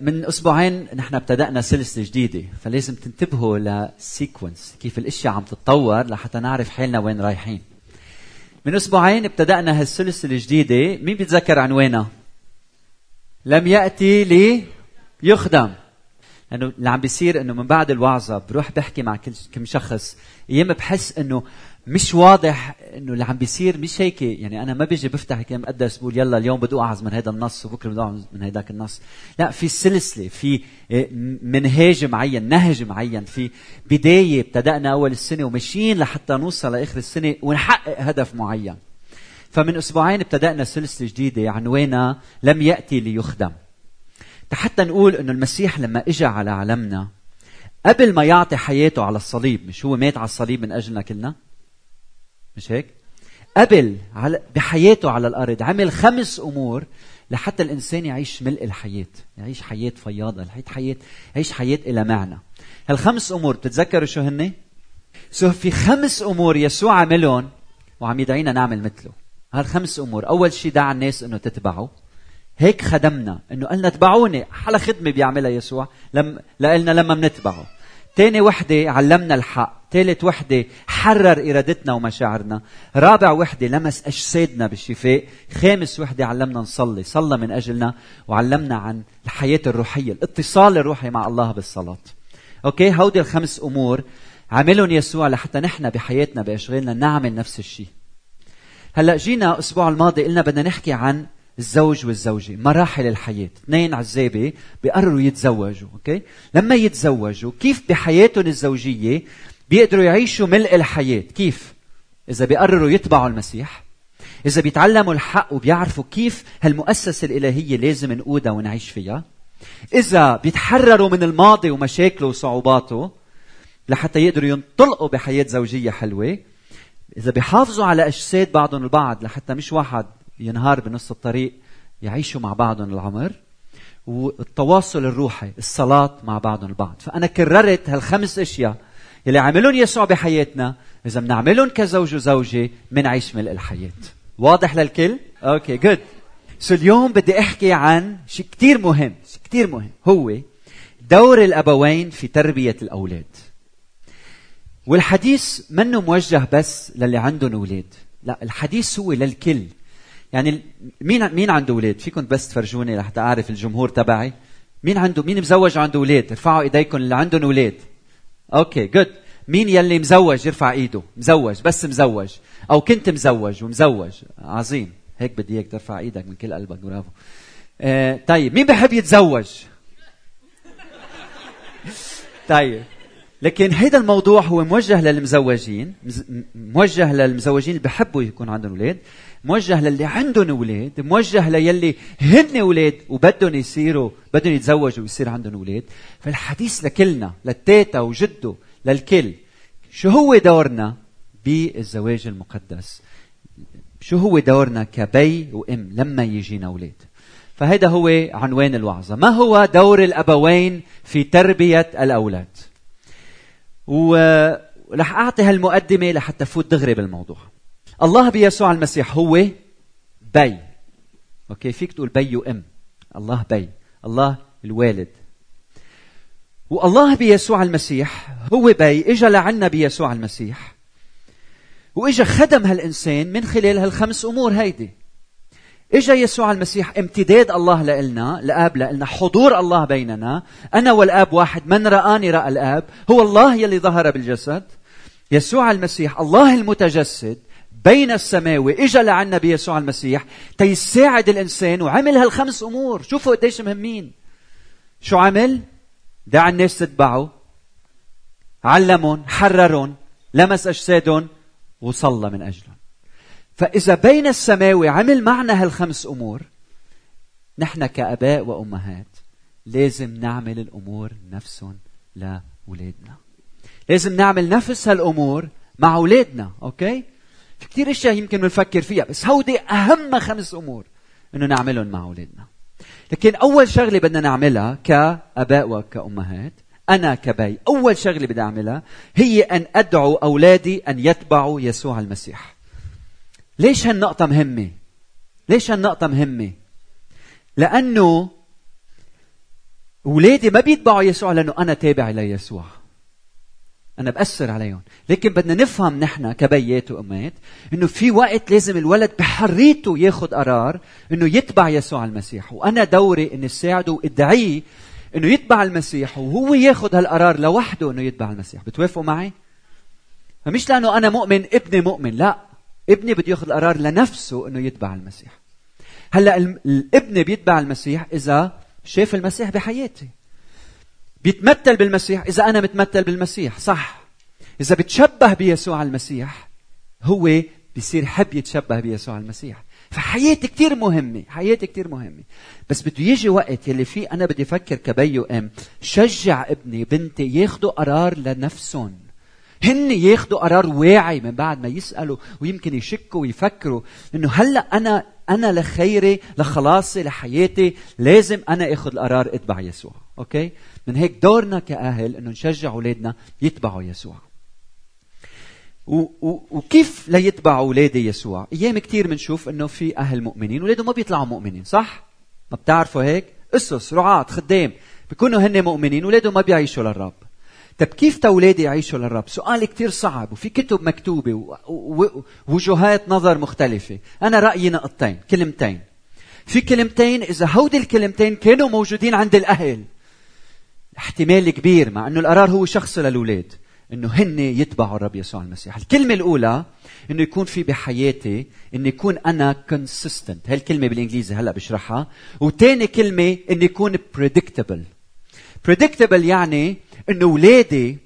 من أسبوعين نحن ابتدأنا سلسلة جديدة فلازم تنتبهوا لسيكونس كيف الأشياء عم تتطور لحتى نعرف حالنا وين رايحين. من أسبوعين ابتدأنا هالسلسلة الجديدة مين بيتذكر عنوانها؟ لم يأتي لي يخدم. لأنه اللي عم بيصير إنه من بعد الوعظة بروح بحكي مع كل كم شخص أيام بحس إنه مش واضح إنه اللي عم بيصير مش هيك؟ يعني أنا ما بيجي بفتح هيك مقدس بقول يلا اليوم بدي اوعظ من هذا النص وبكرة بدي اوعظ من هذاك النص. لا في سلسلة في آه، منهاج معين نهج معين في بداية ابتدأنا أول السنة وماشيين لحتى نوصل لآخر السنة ونحقق هدف معين. فمن أسبوعين ابتدأنا سلسلة جديدة عنوانها لم يأتي ليخدم. حتى نقول إنه المسيح لما اجى على عالمنا قبل ما يعطي حياته على الصليب مش هو مات على الصليب من أجلنا كلنا؟ مش هيك؟ قبل على بحياته على الأرض عمل خمس أمور لحتى الإنسان يعيش ملء الحياة يعيش حياة فياضة يعيش حياه يعيش حياة إلى معنى. هالخمس أمور بتتذكروا شو هن سو في خمس أمور يسوع عملهم وعم يدعينا نعمل مثله. هالخمس أمور أول شيء دعا الناس إنه تتبعه. هيك خدمنا إنه قالنا اتبعوني على خدمة بيعملها يسوع لم لنا لما بنتبعه تاني وحدة علمنا الحق ثالث وحدة حرر إرادتنا ومشاعرنا رابع وحدة لمس أجسادنا بالشفاء خامس وحدة علمنا نصلي صلى من أجلنا وعلمنا عن الحياة الروحية الاتصال الروحي مع الله بالصلاة. okay هودي الخمس أمور عملهم يسوع لحتى نحن بحياتنا بأشغالنا نعمل نفس الشيء. هلأ جينا الأسبوع الماضي قلنا بدنا نحكي عن الزوج والزوجة مراحل الحياة. اثنين عزابة بيقرروا يتزوجوا okay؟ لما يتزوجوا كيف بحياتهم الزوجية بيقدروا يعيشوا ملء الحياة؟ كيف؟ إذا بيقرروا يتبعوا المسيح إذا بيتعلموا الحق وبيعرفوا كيف هالمؤسسة الإلهية لازم نقودها ونعيش فيها إذا بيتحرروا من الماضي ومشاكله وصعوباته لحتى يقدروا ينطلقوا بحياة زوجية حلوة إذا بيحافظوا على أجساد بعضهم البعض لحتى مش واحد ينهار بنص الطريق يعيشوا مع بعضهم العمر والتواصل الروحي الصلاة مع بعضهم البعض. فأنا كررت هالخمس أشياء يلي عملون يسوع بحياتنا إذا بنعملهم كزوج وزوجة بنعيش ملء الحياة. واضح للكل؟ okay good so اليوم بدي أحكي عن شيء كتير مهم شيء كتير مهم. هو دور الأبوين في تربية الأولاد. والحديث منه موجه بس للي عندهم أولاد. لا الحديث هو للكل. يعني مين مين عنده أولاد؟ فيكم بس تفرجوني لحتى أعرف الجمهور تبعي. مين عنده مين مزوج عنده أولاد؟ ارفعوا ايديكم اللي عندهم أولاد. okay good. مين يلي مزوج يرفع إيده؟ مزوج بس مزوج أو كنت مزوج ومزوج عظيم هيك بدي إياك ترفع إيدك من كل قلبك برافو. آه طيب مين بحب يتزوج؟ طيب لكن هذا الموضوع هو موجه للمزوجين موجه للمزوجين اللي بحبوا يكون عندهم أولاد موجه للي عندهم أولاد موجه ليلي هن أولاد وبدهم يصيروا بدهم يتزوجوا ويصير عندهم أولاد. فالحديث لكلنا للتيتا وجده للكل شو هو دورنا بالزواج المقدس؟ شو هو دورنا كبي وأم لما يجينا أولاد؟ فهذا هو عنوان الوعظة. ما هو دور الأبوين في تربية الأولاد؟ ورح أعطي هالمقدمة لحتى فوت دغري بالموضوع. الله بيسوع المسيح هو بي. okay فيك تقول بي وأم. الله بي. الله الوالد. والله بيسوع المسيح هو بي. اجى لعنا بيسوع المسيح. وإجا خدم هالإنسان من خلال هالخمس أمور هيدي. إجا يسوع المسيح امتداد الله لنا الاب لنا حضور الله بيننا. أنا والآب واحد من رآني رأى الآب؟ هو الله يلي ظهر بالجسد. يسوع المسيح الله المتجسد بين السماوي اجى لعنا بيسوع المسيح. تيساعد الإنسان وعمل هالخمس أمور. شوفوا قديش مهمين. شو عمل؟ دعا الناس تتبعه. علمهم حررهم لمس أجسادهم وصلى من أجلهم. فإذا بين السماوي عمل معنا هالخمس أمور نحن كآباء وأمهات لازم نعمل الأمور نفسهم لأولادنا. لازم نعمل نفس هالأمور مع أولادنا أوكي؟ في كثير أشياء يمكن بنفكر فيها بس هودي أهم خمس أمور إنه نعملهم مع أولادنا. لكن أول شغلة بدنا نعملها كآباء وكأمهات أنا كبي أول شغلة بدي أعملها هي أن أدعو أولادي أن يتبعوا يسوع المسيح. ليش هالنقطة مهمة؟ ليش هالنقطة مهمة؟ لأنه اولادي ما بيتبعوا يسوع لأنه أنا تابع ليسوع. أنا بأثر عليهم. لكن بدنا نفهم نحن كبيات وامات إنه في وقت لازم الولد بحريته ياخذ قرار إنه يتبع يسوع المسيح. وأنا دوري إني ساعده وادعيه إنه يتبع المسيح وهو ياخذ هالقرار لوحده إنه يتبع المسيح. بتوافقوا معي؟ فمش لأنه أنا مؤمن ابني مؤمن لا. ابني بده ياخذ القرار لنفسه إنه يتبع المسيح. هلأ الابن بيتبع المسيح إذا شاف المسيح بحياتي. بيتمثل بالمسيح إذا أنا متمثل بالمسيح صح. إذا بتشبه بيسوع المسيح هو بيصير حب يتشبه بيسوع المسيح. فحياتي كتير مهمة حياتي كتير مهمة. بس بده يجي وقت يلي فيه أنا بدي أفكر كبي وأم شجع ابني بنتي ياخدوا قرار لنفسهم. هن ياخدوا قرار واعي من بعد ما يسألوا ويمكن يشكوا ويفكروا إنه هلأ أنا أنا لخيري لخلاصي لحياتي لازم أنا اخذ القرار أتبع يسوع. أوكي؟ من هيك دورنا كأهل إنه نشجع أولادنا يتبعوا يسوع. و و وكيف ليتبعوا أولادي يسوع؟ أيام كثير بنشوف إنه في أهل مؤمنين أولادهم ما بيطلعوا مؤمنين صح؟ ما بتعرفوا هيك؟ أسس رعاة خدام بيكونوا هن مؤمنين أولادهم ما بيعيشوا للرب. طب كيف تولادي يعيشوا للرب؟ سؤال كتير صعب وفي كتب مكتوبة ووجهات نظر مختلفة. أنا رأيي نقطتين كلمتين. في كلمتين إذا هودي الكلمتين كانوا موجودين عند الأهل. احتمال كبير مع أنه القرار هو شخصي للأولاد إنه هن يتبعوا الرب يسوع المسيح. الكلمة الأولى إنه يكون في بحياتي إنه يكون أنا consistent. هاي الكلمة بالإنجليزي هلأ بشرحها. وتاني كلمة إنه يكون predictable. predictable يعني انه أولادي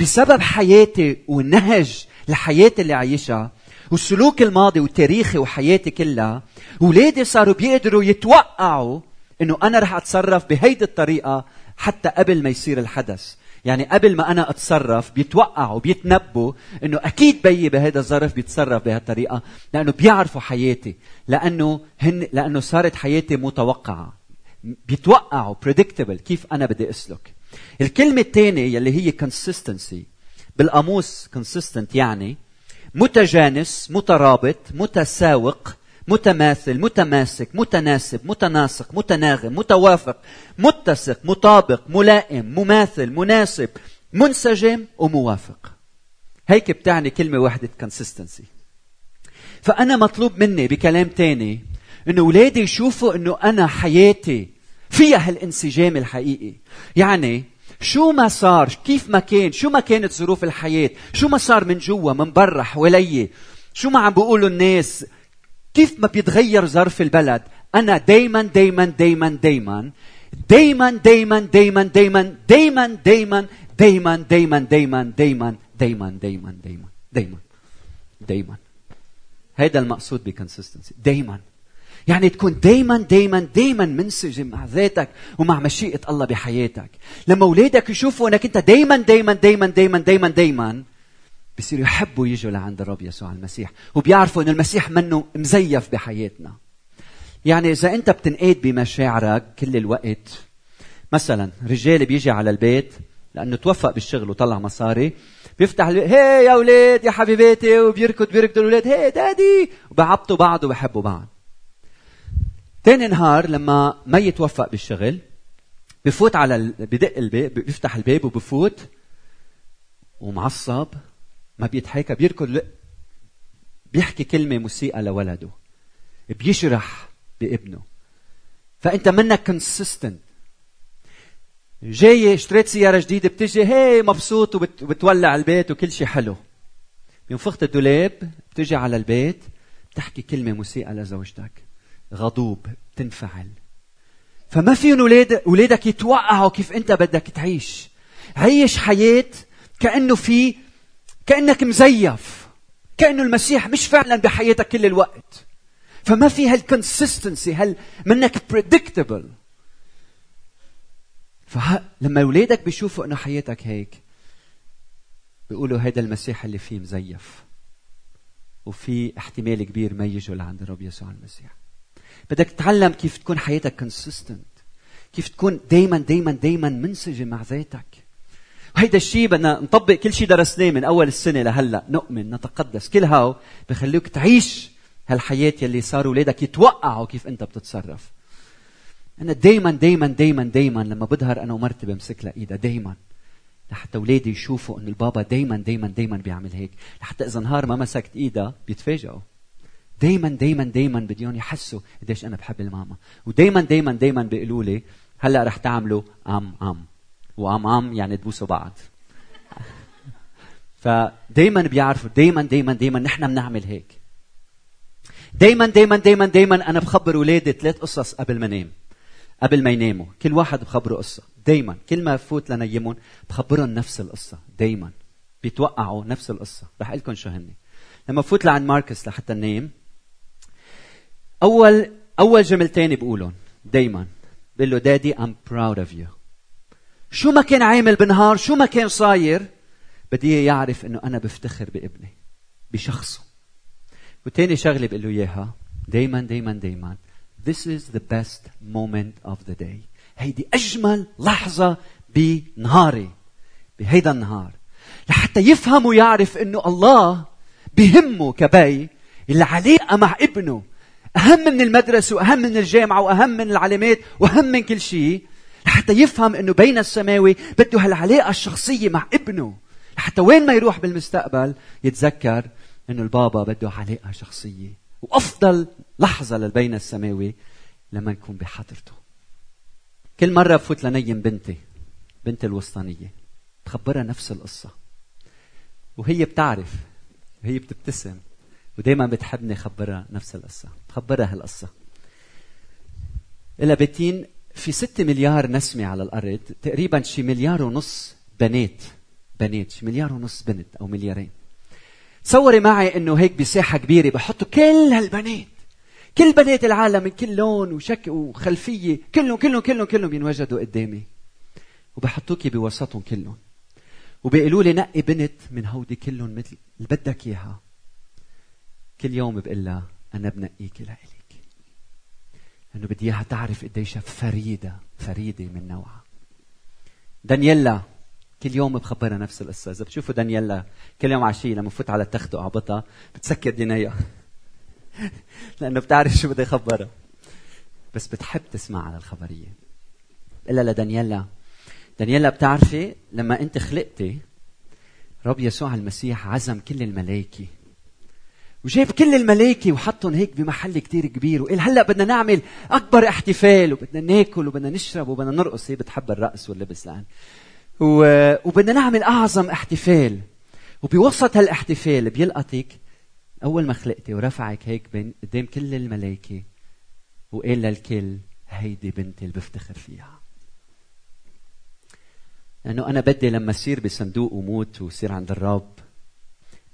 بسبب حياتي والنهج لحياتي اللي عايشها والسلوك الماضي والتاريخي وحياتي كلها أولادي صاروا بيقدروا يتوقعوا إنه أنا رح أتصرف بهيدي الطريقة حتى قبل ما يصير الحدث. يعني قبل ما أنا أتصرف بيتوقعوا بيتنبوا إنه أكيد بيي بهذا الظرف بيتصرف بهالطريقة لأنه بيعرفوا حياتي لأنه هن لأنه صارت حياتي متوقعة. بيتوقعوا predictable كيف أنا بدي أسلك. الكلمة الثانية يلي هي consistency. بالقاموس consistent يعني متجانس مترابط متساوق متماثل متماسك متناسب متناسق متناغم متوافق متسق مطابق ملائم مماثل مناسب منسجم وموافق. هيك بتعني كلمة واحدة consistency. فأنا مطلوب مني بكلام تاني إنه أولادي يشوفوا إنه أنا حياتي فيها هالانسجام الحقيقي. يعني شو ما صار كيف ما كان شو ما كانت ظروف الحياة شو ما صار من جوا من برا حوالي شو ما عم بيقولوا الناس كيف ما بيتغير ظرف البلد أنا دايما دايما دايما دايما دايما دايما دايما دايما دايما دايما دايما دايما دايما دايما دايما دايما دايما دايما دايما هيدا المقصود بكونسستنسي دايما يعني تكون دايما دايما دايما منسجم مع ذاتك ومع مشيئة الله بحياتك. لما أولادك يشوفوا أنك أنت دايما دايما دايما دايما دايما دايما بصيروا يحبوا يجوا لعند الرب يسوع المسيح وبيعرفوا أن المسيح منه مزيف بحياتنا. يعني إذا أنت بتنقاد بمشاعرك كل الوقت مثلا رجال بيجي على البيت لأنه توفق بالشغل وطلع مصاري بيفتح البيت هي يا أولاد يا حبيباتي وبيركض بيركضوا الأولاد هي دادي. وبعبطوا بعض وبحبوا بعض. تاني نهار لما ما يتوفق بالشغل بفوت على ال... بدق الباب بيفتح الباب وبفوت ومعصب ما بيتحكى بيركض بيحكي كلمة مسيئة لولده بيشرح بابنه. فأنت منك كونسيستنت جاي اشتريت سيارة جديدة بتجي هي مبسوط وبتولع البيت وكل شيء حلو. بينفخت الدولاب بتجي على البيت بتحكي كلمة مسيئة لزوجتك. غضوب تنفعل. فما فيهم أولاد اولادك يتوقعوا كيف انت بدك تعيش. عيش حياة كأنه في كأنك مزيف. كأنه المسيح مش فعلا بحياتك كل الوقت. فما في هال consistency هل منك predictable فلما اولادك بيشوفوا إنه حياتك هيك بيقولوا هذا المسيح اللي فيه مزيف. وفي احتمال كبير ما يجوا لعند الرب يسوع المسيح. بدك تتعلم كيف تكون حياتك consistent كيف تكون دايما دايما دايما منسجم مع ذاتك. وهيدا الشيء بدنا نطبق كل شيء درسناه من أول السنة لهلأ. نؤمن نتقدس. كل هاو بخليك تعيش هالحياة يلي صار اولادك يتوقعوا كيف أنت بتتصرف. أنا دائما دائما دائما دائما لما بظهر أنا ومرتي بمسك لها إيدها دائما لحتى اولادي يشوفوا إنه البابا دائما دائما دائما بيعمل هيك. لحتى إذا نهار ما مسكت إيدها بيتفاجئوا. دائما دائما دائما بديهم يحسوا قديش أنا بحب الماما. ودائما دائما دائما بيقولوا لي هلأ رح تعملوا أم أم. وأم أم يعني تبوسوا بعض. فدائما بيعرفوا دائما دائما دائما نحن بنعمل هيك. دائما دائما دائما دائما أنا بخبر اولادي ثلاث قصص قبل ما انام قبل ما يناموا. كل واحد بخبره قصة دائما كل ما فوت لنيمهم بخبرهم نفس القصة دائما بيتوقعوا نفس القصة. رح أقول لكم شو هن لما فوت لعند ماركس لحتى ننام أول أول جملتين بقولهم دائما بقول له daddy I'm proud of you شو ما كان عامل بالنهار شو ما كان صاير بدي يعرف إنه أنا بفتخر بابني بشخصه. وتاني شغلة بقول له إياها دائما دائما دائما This is the best moment of the day. هيدي أجمل لحظة بنهاري بهيدا النهار. لحتى يفهم ويعرف إنه الله بهمه كبي العلاقة مع ابنه. أهم من المدرسة وأهم من الجامعة وأهم من العلامات وأهم من كل شيء لحتى يفهم إنه بين السماوي بده هالعلاقة الشخصية مع ابنه. لحتى وين ما يروح بالمستقبل يتذكر إنه البابا بده علاقة شخصية. وأفضل لحظة للبين السماوي لما نكون بحضرته. كل مرة بفوت لنيم بنتي بنتي الوسطانية بخبرها نفس القصة. وهي بتعرف وهي بتبتسم. ودائما بتحبني خبرها نفس القصة. بخبرها هالقصة. إلى بيتين في ستة مليار نسمة على الأرض تقريبا شي مليار ونص بنات. بنات شي مليار ونص بنت أو مليارين. تصوري معي إنه هيك بساحة كبيرة بحطوا كل هالبنات. كل بنات العالم من كل لون وشك وخلفية. كلهم كلهم كلهم كلهم بينوجدوا قدامي. وبحطوكي بوسطهم كلهم. وبيقولوا لي نقي بنت من هودي كلهم مثل اللي بدك إياها. كل يوم بقول لها أنا بنقيك لإلك. لأنه بدي إياها تعرف قديش فريدة فريدة من نوعها. دانييلا كل يوم بخبرها نفس القصة. إذا بتشوفوا دانييلا كل يوم عشية لما بفوت على التخت وأعبطها بتسكر دينيا لأنه بتعرف شو بدي خبرها بس بتحب تسمع على الخبرية. الا لدانييلا دانييلا بتعرفي لما أنت خلقتي رب يسوع المسيح عزم كل الملائكه وجاب كل الملائكه وحطهم هيك بمحل كتير كبير وقال هلأ بدنا نعمل أكبر احتفال وبدنا ناكل وبدنا نشرب وبدنا نرقص. هي بتحب الرقص واللبس لأن وبدنا نعمل أعظم احتفال. وبوسط هالاحتفال بيلقطك أول ما خلقتي ورفعك هيك بين قدام كل الملائكه وقال للكل هيدي بنتي اللي بفتخر فيها. لأنه أنا بدي لما أصير بصندوق وموت وصير عند الرب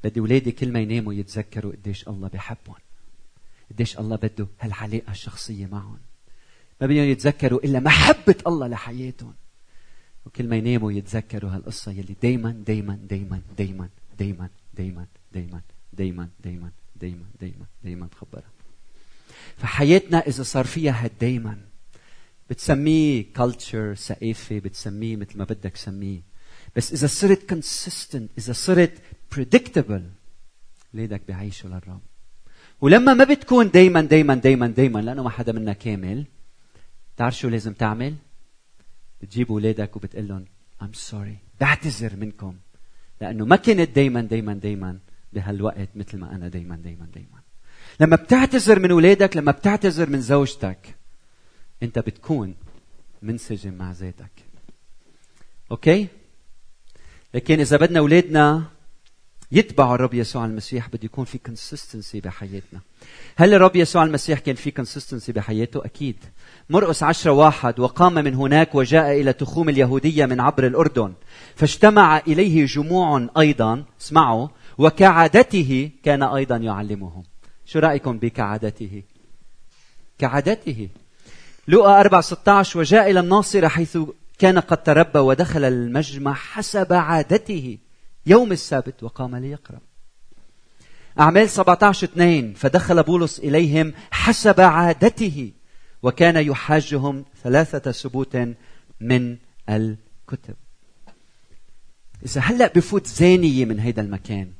بدي اولادي كل ما يناموا يتذكروا قديش الله بحبهم قديش الله بده هالعلاقه الشخصيه معهم ما بدهم يتذكروا الا محبه الله لحياتهم وكل ما يناموا يتذكروا هالقصة يلي دايما دايما دايما دايما دايما دايما دايما دايما دايما دايما دايما دايما بخبرها فحياتنا إذا صار فيها هالدايما بتسميه كلتشر ثقافة بتسميه مثل ما بدك سميه بس إذا صرت consistent إذا صرت predictable. ولادك بيعيشوا للرب. ولما ما بتكون دايما دايما دايما دايما لأنه ما حدا منا كامل تعرف شو لازم تعمل؟ بتجيب اولادك وبتقول لهم I'm sorry بعتذر منكم. لأنه ما كنت دايما دايما دايما بهالوقت مثل ما أنا دايما دايما دايما. لما بتعتذر من اولادك لما بتعتذر من زوجتك أنت بتكون منسجم مع ذاتك. okay؟ لكن إذا بدنا أولادنا يتبعوا الرب يسوع المسيح بده يكون في consistency بحياتنا. هل الرب يسوع المسيح كان في consistency بحياته؟ أكيد. مرقس عشرة واحد وقام من هناك وجاء إلى تخوم اليهودية من عبر الأردن. فاجتمع إليه جموع أيضا اسمعوا وكعادته كان أيضا يعلمهم شو رأيكم بكعادته؟ كعادته. لقى 4 16 وجاء إلى الناصرة حيث كان قد تربى ودخل المجمع حسب عادته. يوم السبت وقام ليقرأ. أعمال 17 2 فدخل بولس إليهم حسب عادته وكان يحاجهم ثلاثة سبوت من الكتب. إذا هلأ بفوت زانية من هيدا المكان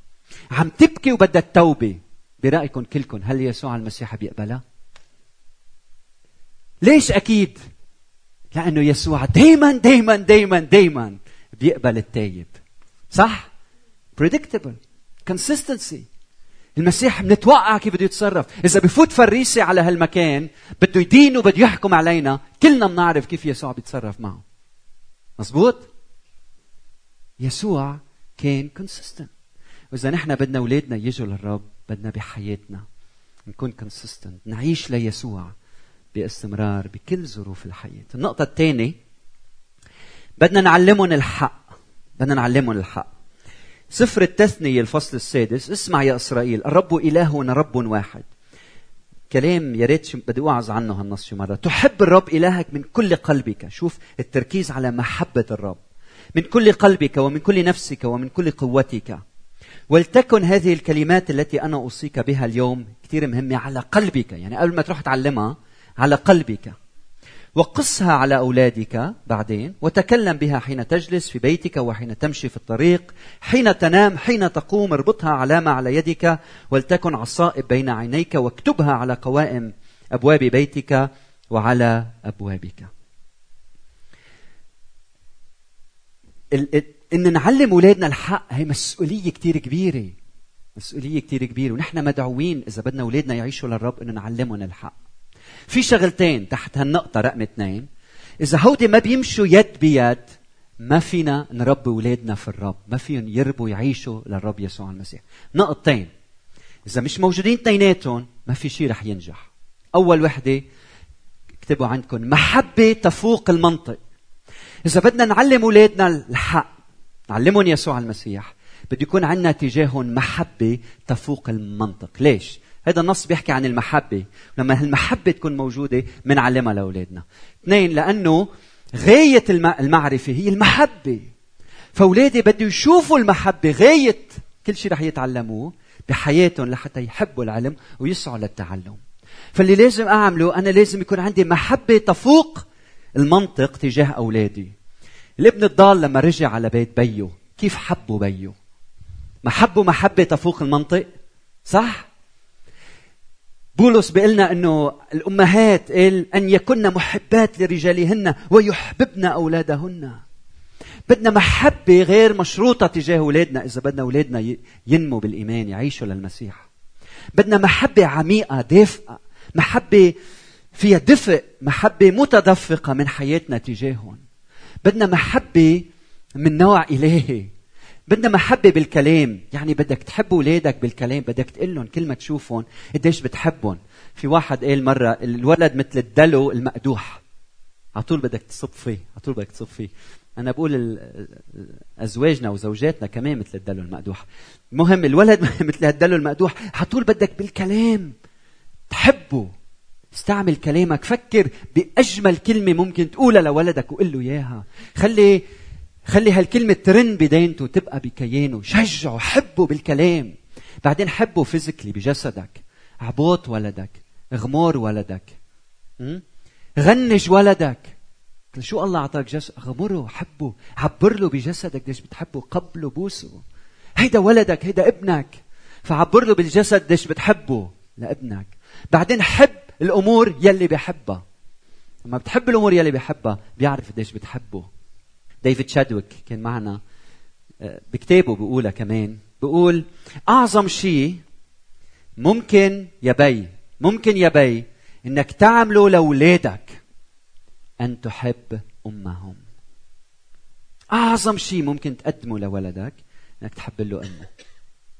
عم تبكي وبدها التوبة. برأيكم كلكم هل يسوع المسيح بيقبلها؟ ليش أكيد؟ لأنه يسوع دائما دائما دائما دائما بيقبل التايب. صح؟ Predictable consistency. المسيح بنتوقع كيف بده يتصرف. إذا بفوت فريسي على هالمكان بده يدين وبده يحكم علينا كلنا بنعرف كيف يسوع بيتصرف معه. مزبوط يسوع كان consistent وإذا نحن بدنا أولادنا يجوا للرب بدنا بحياتنا نكون consistent نعيش ليسوع باستمرار بكل ظروف الحياة. النقطة الثانية بدنا نعلمهم الحق. بدنا نعلمهم الحق. سفر التثنية الفصل السادس اسمع يا إسرائيل الرب إلهنا رب واحد. كلام يا ريت بدي أوعظ عنه هالنص شي مرة. تحب الرب إلهك من كل قلبك. شوف التركيز على محبة الرب. من كل قلبك ومن كل نفسك ومن كل قوتك. ولتكن هذه الكلمات التي أنا أوصيك بها اليوم كثير مهمة على قلبك. يعني قبل ما تروح تعلمها على قلبك. وقصها على أولادك بعدين وتكلم بها حين تجلس في بيتك وحين تمشي في الطريق حين تنام حين تقوم اربطها علامه على يدك ولتكن عصائب بين عينيك واكتبها على قوائم أبواب بيتك وعلى أبوابك. إن نعلم أولادنا الحق هي مسؤولية كثير كبيرة. مسؤولية كثير كبيرة ونحن مدعوين إذا بدنا أولادنا يعيشوا للرب إنه نعلمهم الحق. في شغلتين تحت هالنقطة رقم اثنين. إذا هودي ما بيمشوا يد بيد ما فينا نربي أولادنا في الرب ما فيهم يربوا يعيشوا للرب يسوع المسيح. نقطتين. إذا مش موجودين اثنيناتهم ما في شيء رح ينجح. أول وحدة اكتبوا عندكم محبة تفوق المنطق. إذا بدنا نعلم أولادنا الحق نعلمهم يسوع المسيح بده يكون عندنا تجاههم محبة تفوق المنطق. ليش؟ هذا النص بيحكي عن المحبة لما هالمحبة تكون موجودة بنعلمها لأولادنا. اثنين لأنه غاية المعرفة هي المحبة. فأولادي بده يشوفوا المحبة غاية كل شيء رح يتعلموه بحياتهم لحتى يحبوا العلم ويسعوا للتعلم. فاللي لازم أعمله أنا لازم يكون عندي محبة تفوق المنطق تجاه أولادي. الابن الضال لما رجع على بيت بيه كيف حبوا بيه محبه محبة تفوق المنطق؟ صح؟ بولس بيقول لنا إنه الأمهات قال أن يكن محبات لرجالهن ويحببن أولادهن. بدنا محبة غير مشروطة تجاه أولادنا إذا بدنا أولادنا ينموا بالإيمان يعيشوا للمسيح. بدنا محبة عميقة دافئة. محبة فيها دفء محبة متدفقة من حياتنا تجاههم. بدنا محبة من نوع إلهي. بدنا محبة بالكلام. يعني بدك تحب أولادك بالكلام بدك تقول لهم كل ما تشوفهم قديش بتحبهم. في واحد قال مرة الولد مثل الدلو المقدوح. على طول بدك تصب فيه على طول بدك تصب فيه. أنا بقول أزواجنا وزوجاتنا كمان مثل الدلو المقدوح. المهم الولد مثل الدلو المقدوح. على طول بدك بالكلام. تحبه. استعمل كلامك. فكر بأجمل كلمة ممكن تقولها لولدك وقول له إياها. خلي خلي هالكلمة ترن بدينته تبقى بكيانه. شجعه حبه بالكلام. بعدين حبه physically بجسدك. عبوط ولدك. غمور ولدك. غنج ولدك. شو الله أعطاك جسد غمره حبه. عبر له بجسدك. ليش بتحبه؟ قبله بوسه. هيدا ولدك هيدا ابنك. فعبر له بالجسد. ليش بتحبه؟ لابنك. بعدين حب الأمور يلي بحبها. لما بتحب الأمور يلي بحبها بيعرف قديش بتحبه. ديفيد شادويك كان معنا آه، بكتابه بيقولها كمان. بيقول أعظم شيء ممكن يا بي ممكن يا بي إنك تعمله لأولادك أن تحب أمهم. أعظم شيء ممكن تقدمه لولدك إنك تحب له أمه.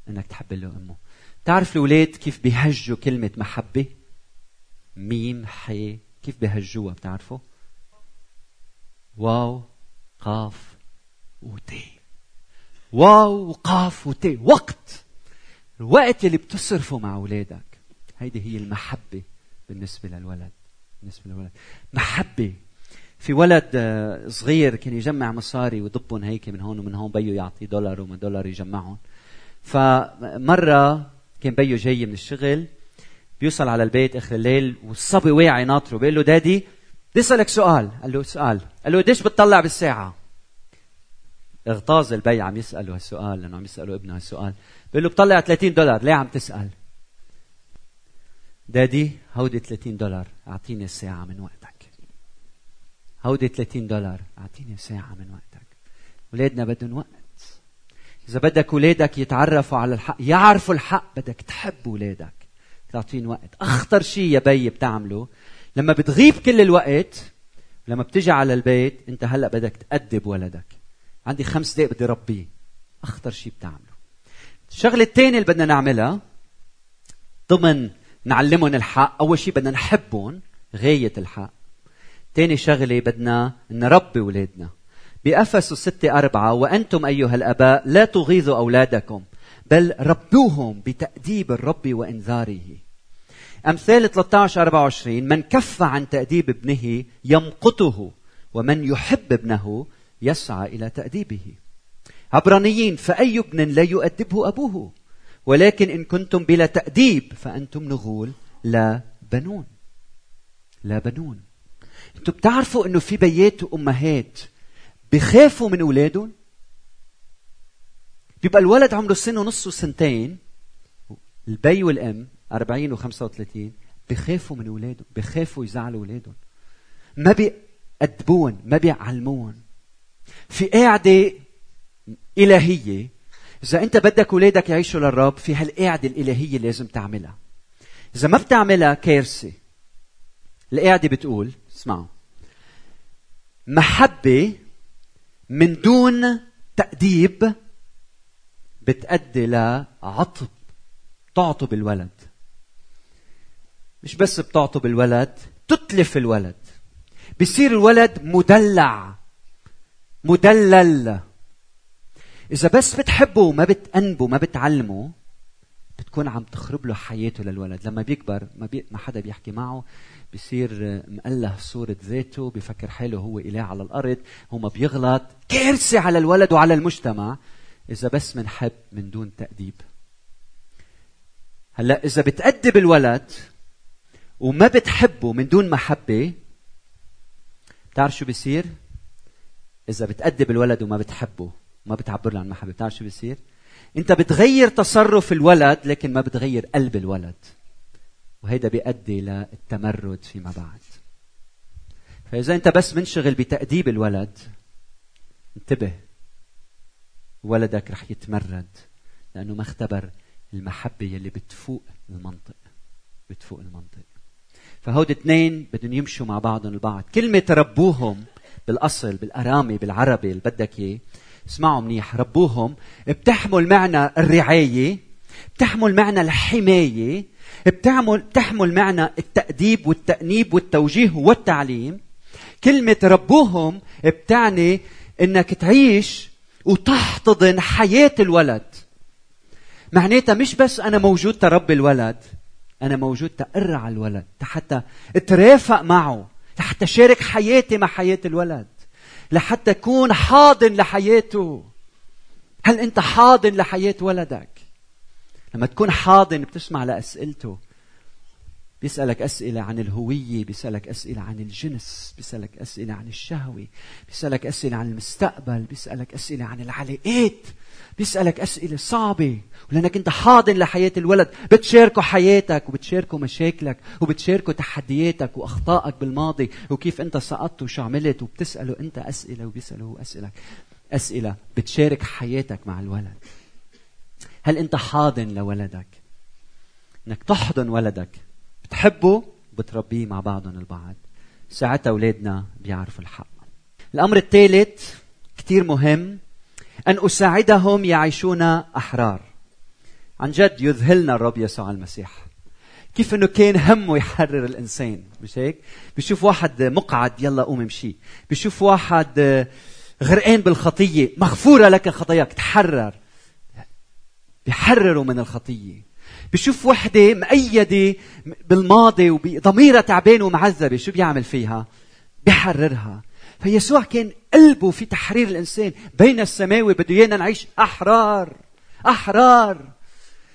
إنك تحب له أمه. تعرف الأولاد كيف بيهجوا كلمة محبة؟ ميم حي كيف بيهجوها؟ بتعرفوا؟ واو. قاف وتي واو وقاف وتي وقت. الوقت اللي بتصرفه مع أولادك. هيدي هي المحبة بالنسبة للولد. بالنسبة للولد. محبة. في ولد آه، صغير كان يجمع مصاري ويضبهم هيك من هون ومن هون بيو يعطيه دولار ومن دولار يجمعهم. فمرة كان بيو جاي من الشغل بيوصل على البيت آخر الليل والصبي واعي ناطره بيقول له daddy بدي اسالك سؤال. قال له سؤال. قال له قديش بتطلع بالساعة؟ اغتاظ البي عم يساله هالسؤال لأنه عم يساله ابنه هالسؤال. بيقول له بطلع 30 دولار. ليه عم تسأل؟ دادي هودي 30 دولار أعطيني الساعة من وقتك. هودي 30 دولار أعطيني ساعه من وقتك. اولادنا بدهم وقت. إذا بدك اولادك يتعرفوا على الحق يعرفوا الحق بدك تحب اولادك تعطين وقت. أخطر شيء يا بي بتعمله لما بتغيب كل الوقت لما بتجي على البيت انت هلأ بدك تأدب ولدك. عندي خمس دقائق بدي ربيه. أخطر شيء بتعمله. الشغلة الثانية اللي بدنا نعملها ضمن نعلمهم الحق أول شيء بدنا نحبهم غاية الحق. ثاني شغلة بدنا نربي اولادنا بأفسس 6 أربعة وأنتم أيها الآباء لا تغيظوا أولادكم بل ربوهم بتأديب الرب وإنذاره. أمثال 13 24 من كف عن تأديب ابنه يمقته ومن يحب ابنه يسعى إلى تأديبه. عبرانيين فأي ابن لا يؤدبه أبوه؟ ولكن إن كنتم بلا تأديب فأنتم نغول لا بنون. لا بنون. أنتم بتعرفوا إنه في بيات وأمهات بخافوا من أولادهم؟ بيبقى الولد عمره سنه ونص وسنتين البي والأم 40 و35 بخافوا من أولادهم بخافوا يزعلوا أولادهم. ما بيأدبون ما بيعلمون. في قاعدة إلهية إذا أنت بدك أولادك يعيشوا للرب في هالقاعدة الإلهية لازم تعملها. إذا ما بتعملها كارثة. القاعدة بتقول اسمعوا محبة من دون تأديب بتأدي لعطب تعطب الولد. مش بس بتعطب الولد تتلف الولد. بصير الولد مدلع مدلل. إذا بس بتحبه وما بتأنبه ما بتعلمه بتكون عم تخرب له حياته للولد. لما بيكبر ما, بي... ما حدا بيحكي معه بصير مأله صورة ذاته بفكر حاله هو إله على الأرض هو ما بيغلط. كارثة على الولد وعلى المجتمع. إذا بس منحب من دون تأديب. هلأ إذا بتأدب الولد وما بتحبه من دون محبة بتعرف شو بيصير؟ إذا بتأدب الولد وما بتحبه ما بتعبر له عن محبة بتعرف شو بيصير؟ أنت بتغير تصرف الولد لكن ما بتغير قلب الولد وهيدا بيؤدي للتمرد فيما بعد فإذا أنت بس منشغل بتأديب الولد انتبه ولدك رح يتمرد لأنه ما اختبر المحبة يلي بتفوق المنطق بتفوق المنطق فهود اثنين بدهم يمشوا مع بعضهم البعض. كلمة ربوهم بالأصل بالأرامي بالعربي اللي بدك إياه اسمعوا منيح. ربوهم بتحمل معنى الرعاية بتحمل معنى الحماية بتعمل بتحمل معنى التأديب والتأنيب والتوجيه والتعليم. كلمة ربوهم بتعني إنك تعيش وتحتضن حياة الولد. معناتها مش بس أنا موجود تربي الولد أنا موجود تقرع الولد حتى اترافق معه لحتى شارك حياتي مع حياة الولد لحتى اكون حاضن لحياته. هل أنت حاضن لحياة ولدك؟ لما تكون حاضن بتسمع لأسئلته. بيسألك أسئلة عن الهوية بيسألك أسئلة عن الجنس بيسألك أسئلة عن الشهوة بيسألك أسئلة عن المستقبل بيسألك أسئلة عن العلاقات. بيسألك أسئلة صعبة. ولأنك أنت حاضن لحياة الولد بتشاركه حياتك وبتشاركه مشاكلك وبتشاركه تحدياتك وأخطائك بالماضي وكيف أنت سقطت وشو عملت وبتسأله أنت أسئلة وبيسأله هو أسئلة أسئلة بتشارك حياتك مع الولد. هل أنت حاضن لولدك؟ أنك تحضن ولدك. بتحبه؟ بتربيه مع بعضهم البعض. ساعتها أولادنا بيعرفوا الحق. الأمر الثالث كثير مهم أن أساعدهم يعيشون أحرار. عن جد يذهلنا الرب يسوع المسيح. كيف إنه كان همه يحرر الإنسان مش هيك؟ بيشوف واحد مقعد يلا قوم امشي، بيشوف واحد غرقان بالخطية مغفورة لك خطاياك تحرر. بيحرروا من الخطية. بشوف وحدة مأيدة بالماضي وضميرها تعبان ومعذبة شو بيعمل فيها؟ بيحررها. فيسوع كان قلبه في تحرير الإنسان بين السماوي بده إيانا نعيش أحرار أحرار.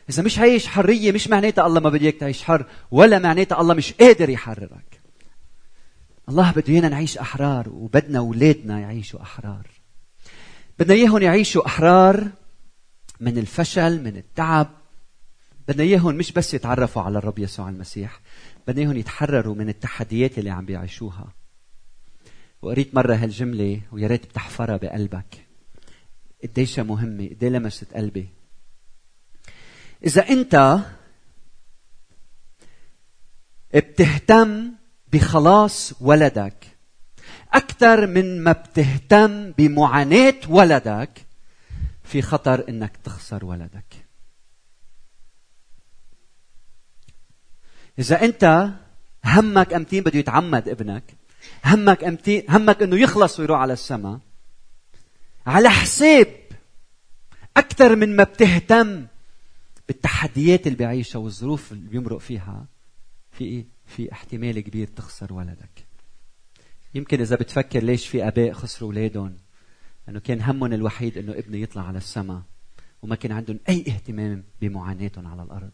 إذا مش عايش حرية مش معناتها الله ما بده إياك تعيش حر ولا معناتها الله مش قادر يحررك. الله بده إيانا نعيش أحرار وبدنا أولادنا يعيشوا أحرار. بدنا إياهم يعيشوا أحرار من الفشل من التعب. بدنا إياهم مش بس يتعرفوا على الرب يسوع المسيح بدنا إياهم يتحرروا من التحديات اللي عم بيعيشوها. وقريت مرة هالجملة ويا ريت بتحفرها بقلبك. قديش مهمة قديه لمست قلبي. إذا أنت بتهتم بخلاص ولدك أكثر من ما بتهتم بمعاناة ولدك في خطر إنك تخسر ولدك. إذا أنت همك أمتين بده يتعمد ابنك همك أمتين همك إنه يخلص ويروح على السماء. على حساب أكثر من ما بتهتم بالتحديات اللي بيعيشها والظروف اللي بيمرق فيها. في إيه؟ في احتمال كبير تخسر ولدك. يمكن إذا بتفكر ليش في آباء خسروا أولادهم لأنه كان همهم الوحيد إنه ابنه يطلع على السماء وما كان عندهم أي اهتمام بمعاناتهم على الأرض.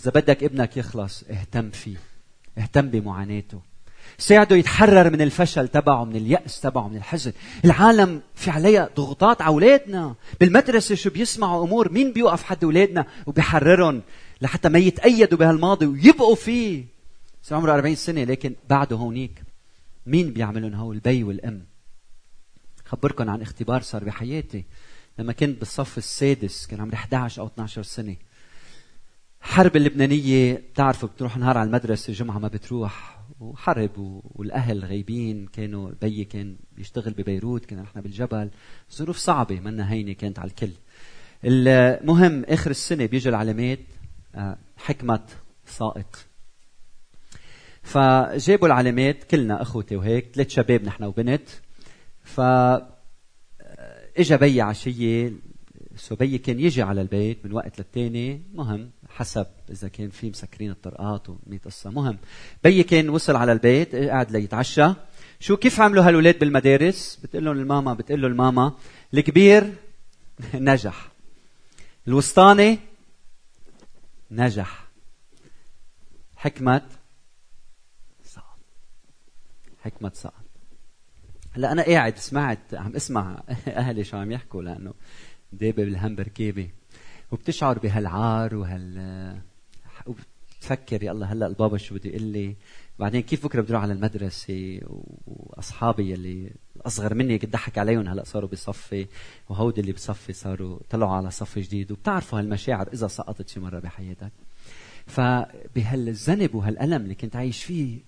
إذا بدك ابنك يخلص اهتم فيه اهتم بمعاناته. ساعده يتحرر من الفشل تبعه من اليأس تبعه من الحزن. العالم في عليها ضغوطات على أولادنا. بالمدرسة شو بيسمعوا أمور؟ مين بيوقف حد أولادنا؟ وبيحررهم لحتى ما يتأيدوا بهالماضي ويبقوا فيه. صار عمره 40 سنة لكن بعده هونيك. مين بيعملون هو البي والأم. خبركم عن اختبار صار بحياتي. لما كنت بالصف السادس كان عمري 11 أو 12 سنة. حرب اللبنانية بتعرفوا بتروح نهار على المدرسة جمعة ما بتروح. وحرب والأهل غايبين كانوا بيي كان بيشتغل ببيروت كنا نحن بالجبل. ظروف صعبة منا هينة كانت على الكل. المهم آخر السنة بيجوا العلامات آه، حكمة ساقط فجابوا العلامات كلنا أخوتي وهيك ثلاث شباب نحن وبنت. ف آه، اجى بي عشية so كان يجي على البيت من وقت للتاني. مهم. حسب إذا كان في مسكرين الطرقات ومية قصة. مهم. بيي كان وصل على البيت قاعد ليتعشى. شو كيف عملوا هالولاد بالمدارس؟ بتقول لهم الماما بتقول له الماما الكبير نجح. الوسطاني نجح. حكمت سقط حكمت سقط هلا أنا قاعد سمعت عم اسمع أهلي شو عم يحكوا لأنه دابة بالهم بركيبه وبتشعر بهالعار وهال وبتفكر يا الله هلأ البابا شو بده يقول لي؟ بعدين كيف بكرة بدي أروح على المدرسة؟ وأصحابي اللي اصغر مني كنت ضحك عليهم هلأ صاروا بصفي وهودي اللي بصفي صاروا طلعوا على صف جديد وبتعرفوا هالمشاعر إذا سقطت شي مرة بحياتك. فبهالذنب وهالألم اللي كنت عايش فيه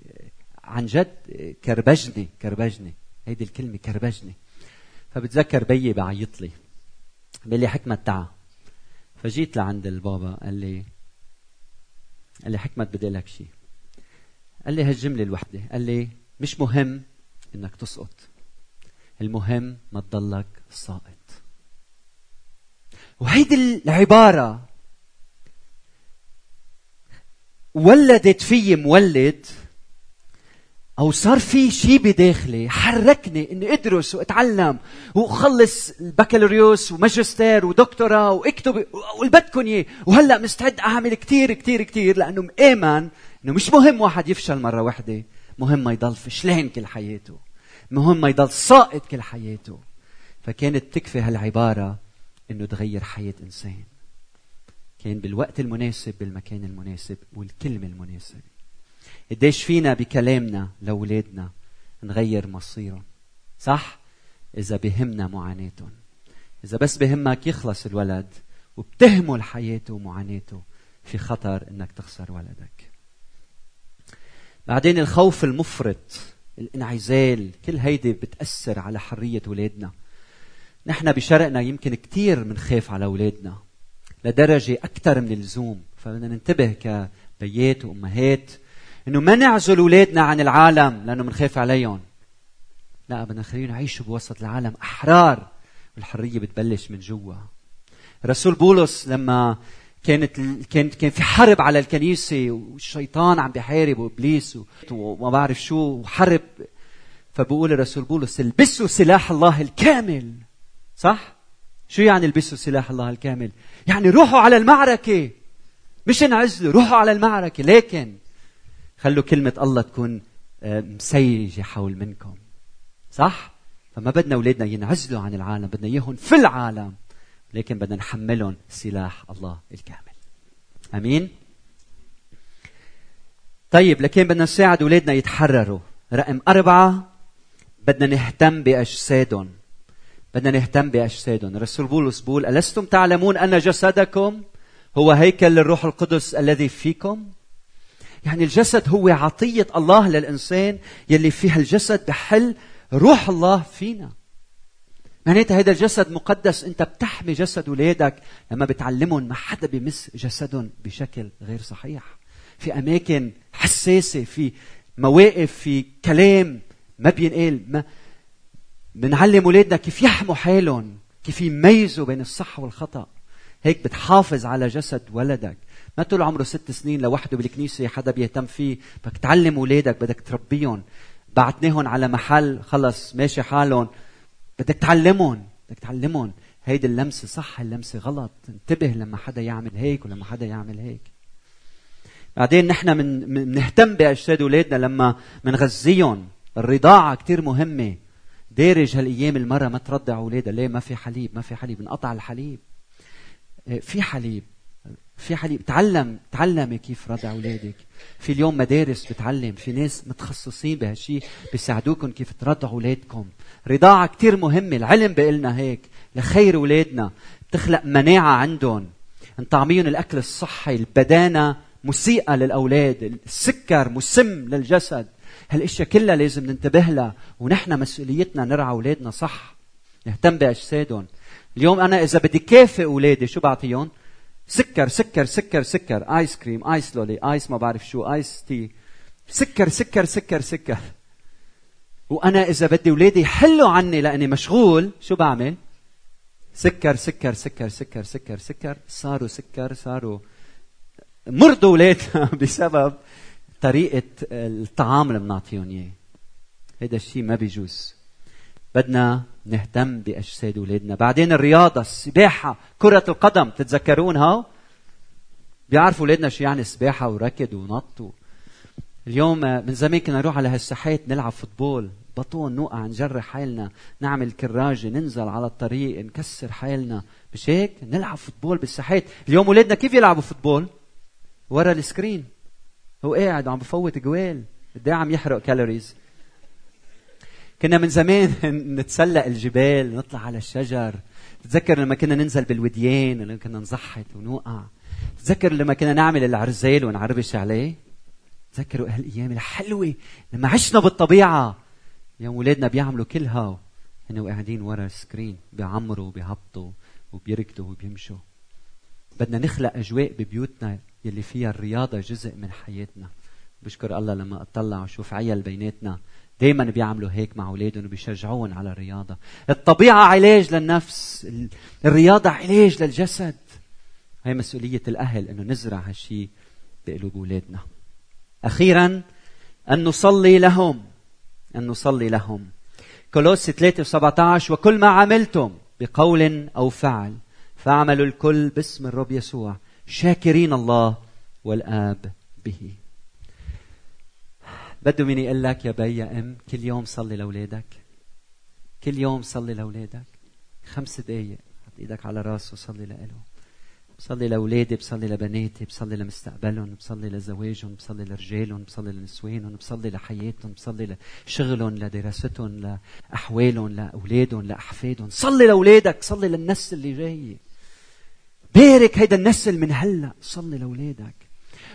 عن جد كربجني كربجني. هيدي الكلمة كربجني. فبتذكر بيي بعيط لي بيقول لي حكمة تعا فجيت لعند البابا قال لي قال لي حكمت بدي لك شيء قال لي هالجملة الوحدة. قال لي مش مهم إنك تسقط. المهم ما تضلك ساقط. وهيدي العبارة ولدت في مولد أو صار في شيء بداخلي حركني إني أدرس وأتعلم وأخلص البكالوريوس وماجستير ودكتوراه وأكتب واللي بدكم إياه. وهلأ مستعد أعمل كثير كثير كثير لأنه مآمن إنه مش مهم واحد يفشل مرة واحدة. مهم ما يضل فشلان كل حياته. مهم ما يضل ساقط كل حياته. فكانت تكفي هالعبارة إنه تغير حياة إنسان. كان بالوقت المناسب بالمكان المناسب والكلمة المناسبة. قديش فينا بكلامنا لأولادنا نغير مصيرهم؟ صح؟ إذا بهمنا معاناتهم. إذا بس بهمك يخلص الولد وبتهمل حياته ومعاناته في خطر إنك تخسر ولدك. بعدين الخوف المفرط الانعزال كل هيدي بتأثر على حرية ولادنا نحن بشرقنا يمكن كثير بنخاف على أولادنا لدرجة أكثر من اللزوم. فبدنا ننتبه كبيات وأمهات إنه ما نعزل أولادنا عن العالم لأنه بنخاف عليهم. لا بدنا نخليهم يعيشوا بوسط العالم. أحرار والحريه بتبلش من جوا. رسول بولس لما كانت كان كان في حرب على الكنيسة والشيطان عم بيحارب وإبليس وما بعرف شو وحرب. فبقول الرسول بولس البسوا سلاح الله الكامل. صح؟ شو يعني البسوا سلاح الله الكامل؟ يعني روحوا على المعركة. مش انعزلوا روحوا على المعركة. لكن خلوا كلمة الله تكون آه، مسيجة حول منكم. صح؟ فما بدنا أولادنا ينعزلوا عن العالم بدنا إياهم في العالم لكن بدنا نحملهم سلاح الله الكامل. أمين؟ طيب لكن بدنا نساعد أولادنا يتحرروا. رقم أربعة بدنا نهتم بأجسادهم. بدنا نهتم بأجسادهم. الرسول بولس بيقول ألستم تعلمون أن جسدكم هو هيكل للروح القدس الذي فيكم؟ يعني الجسد هو عطية الله للإنسان يلي فيها الجسد بحل روح الله فينا. معناتها هذا الجسد مقدس انت بتحمي جسد اولادك لما بتعلمهم ما حدا بمس جسدهم بشكل غير صحيح. في أماكن حساسة في مواقف في كلام ما بينقال ما بنعلم اولادنا كيف يحموا حالهم كيف يميزوا بين الصح والخطأ. هيك بتحافظ على جسد ولدك. ما تقول عمره ست سنين لوحده بالكنيسة حدا بيهتم فيه بدك تعلم اولادك بدك تربيهم. بعتناهم على محل خلص ماشي حالهم. بدك تعلمهم بدك تعلمهم. هيدي اللمسة صح اللمسة غلط. انتبه لما حدا يعمل هيك ولما حدا يعمل هيك. بعدين نحن من بنهتم بأجساد أولادنا لما بنغذيهم الرضاعة كتير مهمة. دارج هالأيام المرة ما ترضع أولادها. ليه؟ ما في حليب ما في حليب. انقطع الحليب. إيه، في حليب. في حليب تعلم تعلمي كيف رضع أولادك. في اليوم مدارس بتعلم في ناس متخصصين بهالشيء بيساعدوكم كيف ترضعوا أولادكم. رضاعة كتير مهمة العلم بيقلنا هيك. لخير أولادنا. بتخلق مناعة عندهم. نطعميهم الأكل الصحي البدانة مسيئة للأولاد. السكر مسم للجسد. هالأشياء كلها لازم ننتبه لها ونحن مسؤوليتنا نرعى أولادنا صح. نهتم بأجسادهم. اليوم أنا إذا بدي كافئ أولادي شو بعطيهم؟ سكر سكر سكر سكر. ice cream ice lolly ice ما بعرف شو ice tea سكر سكر سكر سكر. وأنا إذا بدي اولادي يحلوا عني لأني مشغول شو بعمل؟ سكر سكر سكر سكر سكر سكر. صاروا سكر صاروا. مرضوا اولادنا بسبب طريقة الطعام اللي بنعطيهم إياه. هذا الشيء ما بيجوز. بدنا نهتم بأجساد أولادنا. بعدين الرياضة السباحة كرة القدم تتذكرونها بيعرفوا أولادنا شو يعني سباحة وركض ونط اليوم من زمان كنا نروح على هالساحات نلعب فوتبول. بطون نوقع نجرح حالنا نعمل كراجة ننزل على الطريق نكسر حالنا. مش هيك؟ نلعب football بالساحات. اليوم أولادنا كيف يلعبوا football؟ ورا ال screen. هو قاعد وعم بفوت جوال. قد إيه عم يحرق calories كنا من زمان نتسلق الجبال نطلع على الشجر. تتذكر لما كنا ننزل بالوديان لما كنا نزحط ونوقع؟ تتذكر لما كنا نعمل العرزال ونعربش عليه؟ تذكروا هالأيام الحلوة لما عشنا بالطبيعة؟ يوم ولادنا بيعملوا كل هاو هن قاعدين ورا السكرين بيعمروا وبيهبطوا وبيركضوا وبيمشوا. بدنا نخلق أجواء ببيوتنا يلي فيها الرياضة جزء من حياتنا. بشكر الله لما أطلع وأشوف عيال بيناتنا. دائما بيعملوا هيك مع أولادهم وبيشجعون على الرياضة. الطبيعة علاج للنفس الرياضة علاج للجسد. هي مسؤولية الأهل إنه نزرع هالشيء بقلوب أولادنا. أخيرا أن نصلي لهم. أن نصلي لهم. كولوسي 3 17 وكل ما عملتم بقول أو فعل فاعملوا الكل باسم الرب يسوع شاكرين الله والآب به. بده مين يقول لك يا بي يا أم كل يوم صلي لأولادك. كل يوم صلي لأولادك. خمس دقائق حط إيدك على رأسه وصلي لإله. بصلي لأولادي بصلي لبناتي بصلي لمستقبلهم بصلي لزواجهم بصلي لرجالهم بصلي لنسوانهم بصلي لحياتهم بصلي لشغلهم لدراستهم لأحوالهم لأولادهم لأحفادهم. صلي لأولادك صلي للنسل اللي جاي. بارك هيدا النسل من هلأ. صلي لأولادك.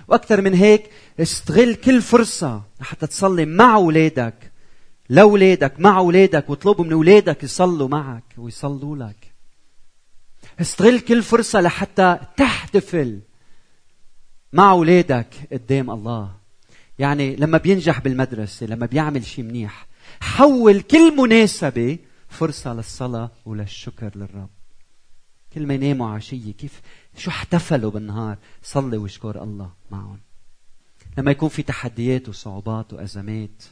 وأكثر من هيك استغل كل فرصة لحتى تصلي مع أولادك. لاولادك مع أولادك واطلبوا من أولادك يصلوا معك ويصلوا لك. استغل كل فرصة لحتى تحتفل مع أولادك قدام الله. يعني لما بينجح بالمدرسة لما بيعمل شيء منيح حول كل مناسبة فرصة للصلاة وللشكر للرب. كل ما يناموا عشيه كيف؟ شو احتفلوا بالنهار؟ صلي واشكر الله معهم. لما يكون في تحديات وصعوبات وأزمات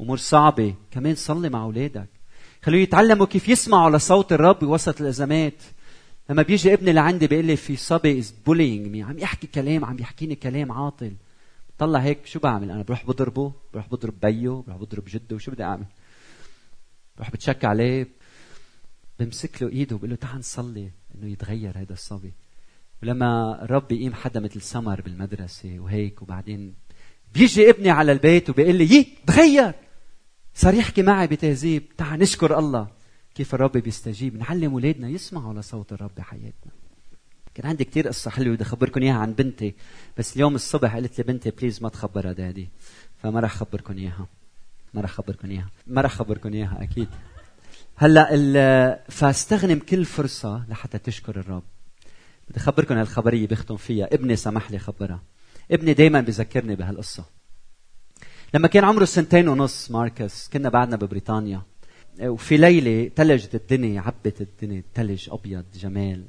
امور صعبة كمان صلي مع أولادك. خلوه يتعلموا كيف يسمعوا لصوت الرب بوسط الأزمات. لما بيجي ابني لعندي بيقول لي في صبي is bullying me عم يحكي كلام عم يحكيني كلام عاطل. طلع هيك شو بعمل أنا؟ بروح بضربه بروح بضرب بيو بروح بضرب جده وشو بدي أعمل؟ بروح بتشك عليه بمسك له إيده وبقول له تعال نصلي. إنه يتغير هذا الصبي. ولما الرب يقيم حدا مثل سمر بالمدرسة وهيك وبعدين بيجي ابني على البيت وبيقول لي يي تغير! صار يحكي معي بتهذيب تعال نشكر الله. كيف الرب بيستجيب. نعلم أولادنا يسمعوا لصوت الرب بحياتنا. كان عندي كتير قصة حلوة بدي أخبركم إياها عن بنتي. بس اليوم الصبح قالت لي بنتي بليز ما تخبرها دادي فما راح أخبركم إياها. ما راح أخبركم إياها. ما راح أخبركم إياها أكيد. هلا فاستغنم كل فرصة لحتى تشكر الرب. بدي أخبركم هالخبرية بختم فيها. ابني سمح لي خبرها. ابني دايما بذكرني بهالقصة. لما كان عمره سنتين ونص ماركس كنا بعدنا ببريطانيا. وفي ليلة تلجت الدنيا عبت الدنيا. تلج أبيض جمال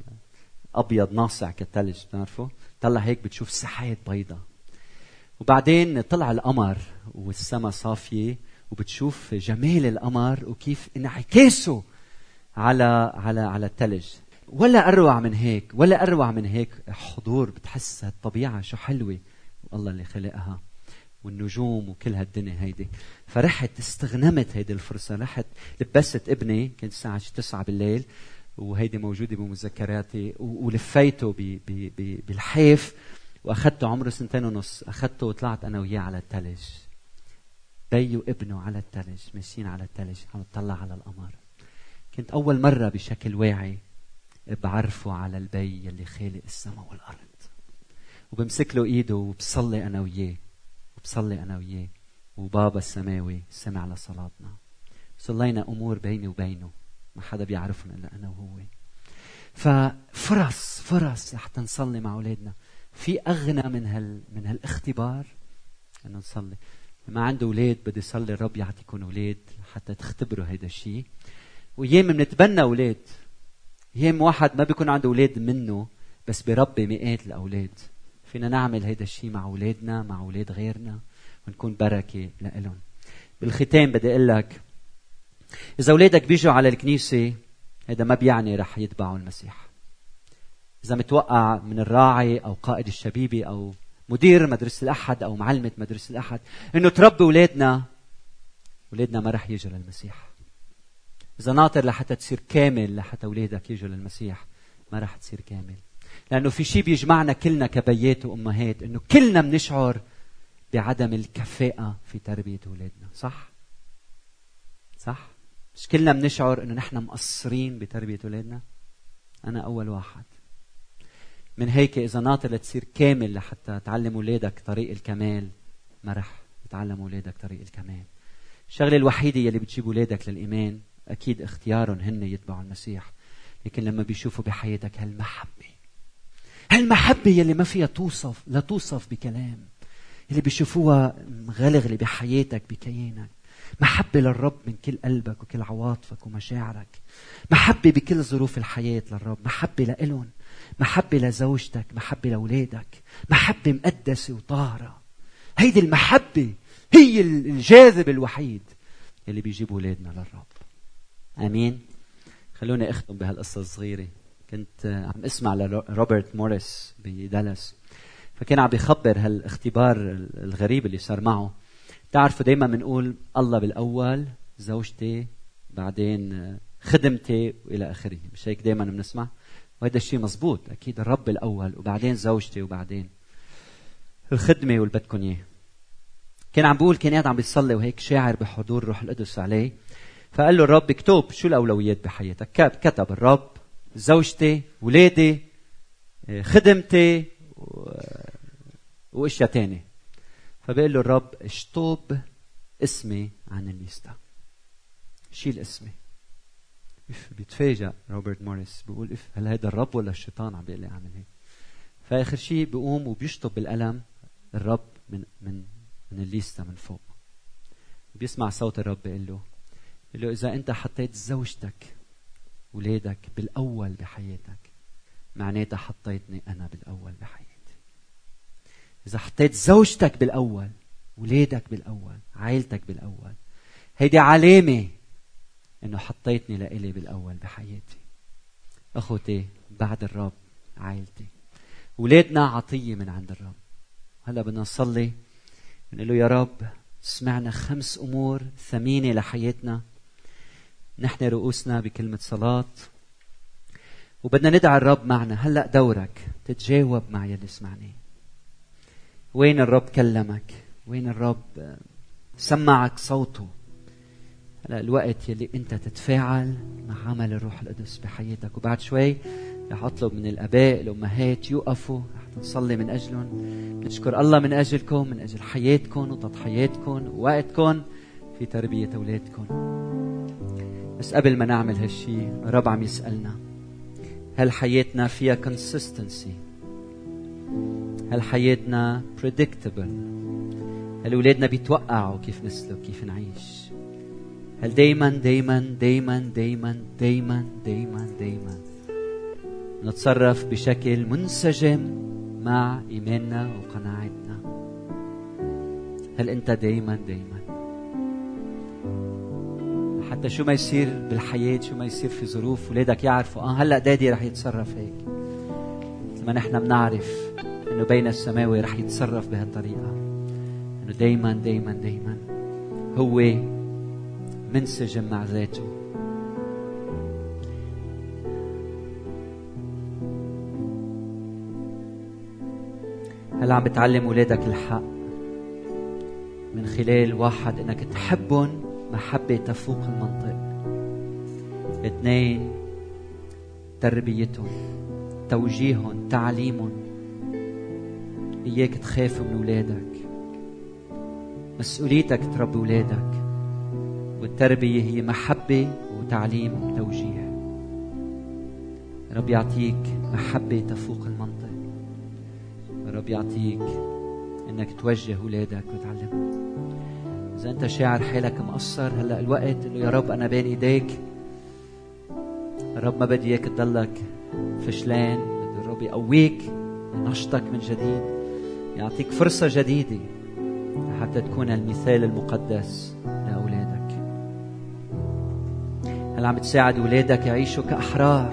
أبيض ناصع كالتلج بتعرفوا؟ طلع هيك بتشوف سحات بيضة وبعدين طلع القمر والسما صافية. وبتشوف جمال القمر وكيف انعكاسه على على على الثلج ولا أروع من هيك ولا أروع من هيك حضور بتحس الطبيعه شو حلوة. والله اللي خلقها والنجوم وكل هالدنيا هيدي. فرحت استغنمت هيدي الفرصة. رحت لبست ابني كانت الساعة 9 بالليل وهيدي موجودة بمذكراتي ولفيته بالحيف واخذته عمره سنتين ونص. اخذته وطلعت أنا وياه على الثلج بي وابنه على الثلج ماشيين على الثلج عم نطلع على القمر. كنت أول مرة بشكل واعي بعرفه على البي اللي خالق السماء والأرض. وبمسك له إيده وبصلي أنا وياه وبصلي أنا وياه وبابا السماوي سمع لصلاتنا. صلينا أمور بيني وبينه ما حدا بيعرفهم إلا أنا وهو. ففرص فرص لحتى نصلي مع أولادنا. في أغنى من هال من هالاختبار إنه نصلي. ما عنده أولاد بدي يصلي الرب يعطيكم أولاد حتى تختبروا هيدا الشيء. وايام بنتبنى أولاد. أيام واحد ما بيكون عنده أولاد منه بس بربي مئات الأولاد. فينا نعمل هيدا الشيء مع أولادنا مع أولاد غيرنا ونكون بركة لهم بالختام بدي أقول لك إذا أولادك بيجوا على الكنيسة هذا ما بيعني رح يتبعوا المسيح. إذا متوقع من الراعي أو قائد الشبيبة أو مدير مدرسة الأحد أو معلمة مدرسة الأحد إنه تربي أولادنا أولادنا ما رح يجوا للمسيح إذا ناطر لحتى تصير كامل لحتى أولادك يجوا للمسيح ما رح تصير كامل لأنه في شيء بيجمعنا كلنا كبيات وأمهات إنه كلنا بنشعر بعدم الكفاءة في تربية أولادنا صح؟ صح؟ مش كلنا بنشعر إنه نحن مقصرين بتربية أولادنا؟ أنا أول واحد من هيك إذا ناطر لتصير كامل لحتى تعلم أولادك طريق الكمال ما رح يتعلموا أولادك طريق الكمال. الشغلة الوحيدة يلي بتجيب أولادك للإيمان أكيد اختيارهم هن يتبعوا المسيح. لكن لما بيشوفوا بحياتك هالمحبة هالمحبة يلي ما فيها توصف لا توصف بكلام اللي بيشوفوها غلغلة بحياتك بكيانك. محبة للرب من كل قلبك وكل عواطفك ومشاعرك. محبة بكل ظروف الحياة للرب. محبة لإلهم. محبة لزوجتك محبة لأولادك محبة مقدسة وطاهرة. هيدي المحبة هي الجاذب الوحيد اللي بيجيب أولادنا للرب. آمين. خلوني أختم بهالقصة الصغيرة. كنت عم أسمع لروبرت موريس بدالاس فكان عم بيخبر هالاختبار الغريب اللي صار معه. تعرفوا دايما بنقول الله بالأول زوجتي بعدين خدمتي وإلى آخره. مش هيك دايما بنسمع؟ وهذا الشيء مزبوط أكيد الرب الأول وبعدين زوجتي وبعدين الخدمة واللي إياه. كان عم بيقول كان قاعد عم بيصلي وهيك شاعر بحضور روح القدس عليه. فقال له الرب اكتب شو الأولويات بحياتك؟ كتب الرب زوجتي ولادي خدمتي وأشياء تانية. فبيقول له الرب اشطب اسمي عن الليستا شيل اسمي. بيتفاجئ روبرت موريس بيقول if هل هذا الرب ولا الشيطان عم بيقول لي اعمل هيك؟ فآخر شيء بيقوم وبيشطب بالقلم الرب من من من الليستا من فوق. بيسمع صوت الرب بيقول له بيقول له إذا أنت حطيت زوجتك ولادك بالأول بحياتك معناتها حطيتني أنا بالأول بحياتي. إذا حطيت زوجتك بالأول ولادك بالأول عائلتك بالأول هيدي علامة إنه حطيتني لإلي بالأول بحياتي. أخوتي بعد الرب عائلتي. ولادنا عطية من عند الرب. هلا بدنا نصلي بنقول له يا رب سمعنا خمس أمور ثمينة لحياتنا. نحن رؤوسنا بكلمة صلاة. وبدنا ندعي الرب معنا. هلا دورك. تتجاوب مع يلي سمعناه وين الرب كلمك؟ وين الرب سمعك صوته؟ الوقت يلي انت تتفاعل مع عمل الروح القدس بحياتك. وبعد شوي رح أطلب من الآباء الامهات يوقفوا رح نصلي من أجلهم. نشكر الله من أجلكم من أجل حياتكم وتضحياتكم ووقتكم في تربية أولادكم. بس قبل ما نعمل هالشي الرب عم يسألنا هل حياتنا فيها consistency هل حياتنا predictable هل أولادنا بيتوقعوا كيف نسلك كيف نعيش؟ هل دايما دايما دايما دايما دايما دايما دايما؟ نتصرف بشكل منسجم مع إيماننا وقناعتنا. هل أنت دايما دايما؟ حتى شو ما يصير بالحياة شو ما يصير في ظروف ولادك يعرفوا آه هلأ دادي رح يتصرف هيك. ما نحن بنعرف إنه بين السماوي رح يتصرف بهالطريقة. إنه دايما دايما دايما. هو منسجم مع ذاته. هل عم بتعلم ولادك الحق؟ من خلال واحد إنك تحبهم محبة تفوق المنطق. اثنين تربيتهم توجيههم تعليمهم. إياك تخاف من ولادك. مسؤوليتك تربي ولادك. والتربية هي محبة وتعليم وتوجيه. رب يعطيك محبة تفوق المنطق. رب يعطيك إنك توجه ولادك وتعلمهم. إذا أنت شاعر حالك مقصر هلأ الوقت إنه يا رب أنا بين إيديك. رب ما بدي إياك تضلك فشلان بدي الرب يقويك ينشطك من جديد. يعطيك فرصة جديدة حتى تكون المثال المقدس. هل عم تساعد أولادك يعيشوا كأحرار.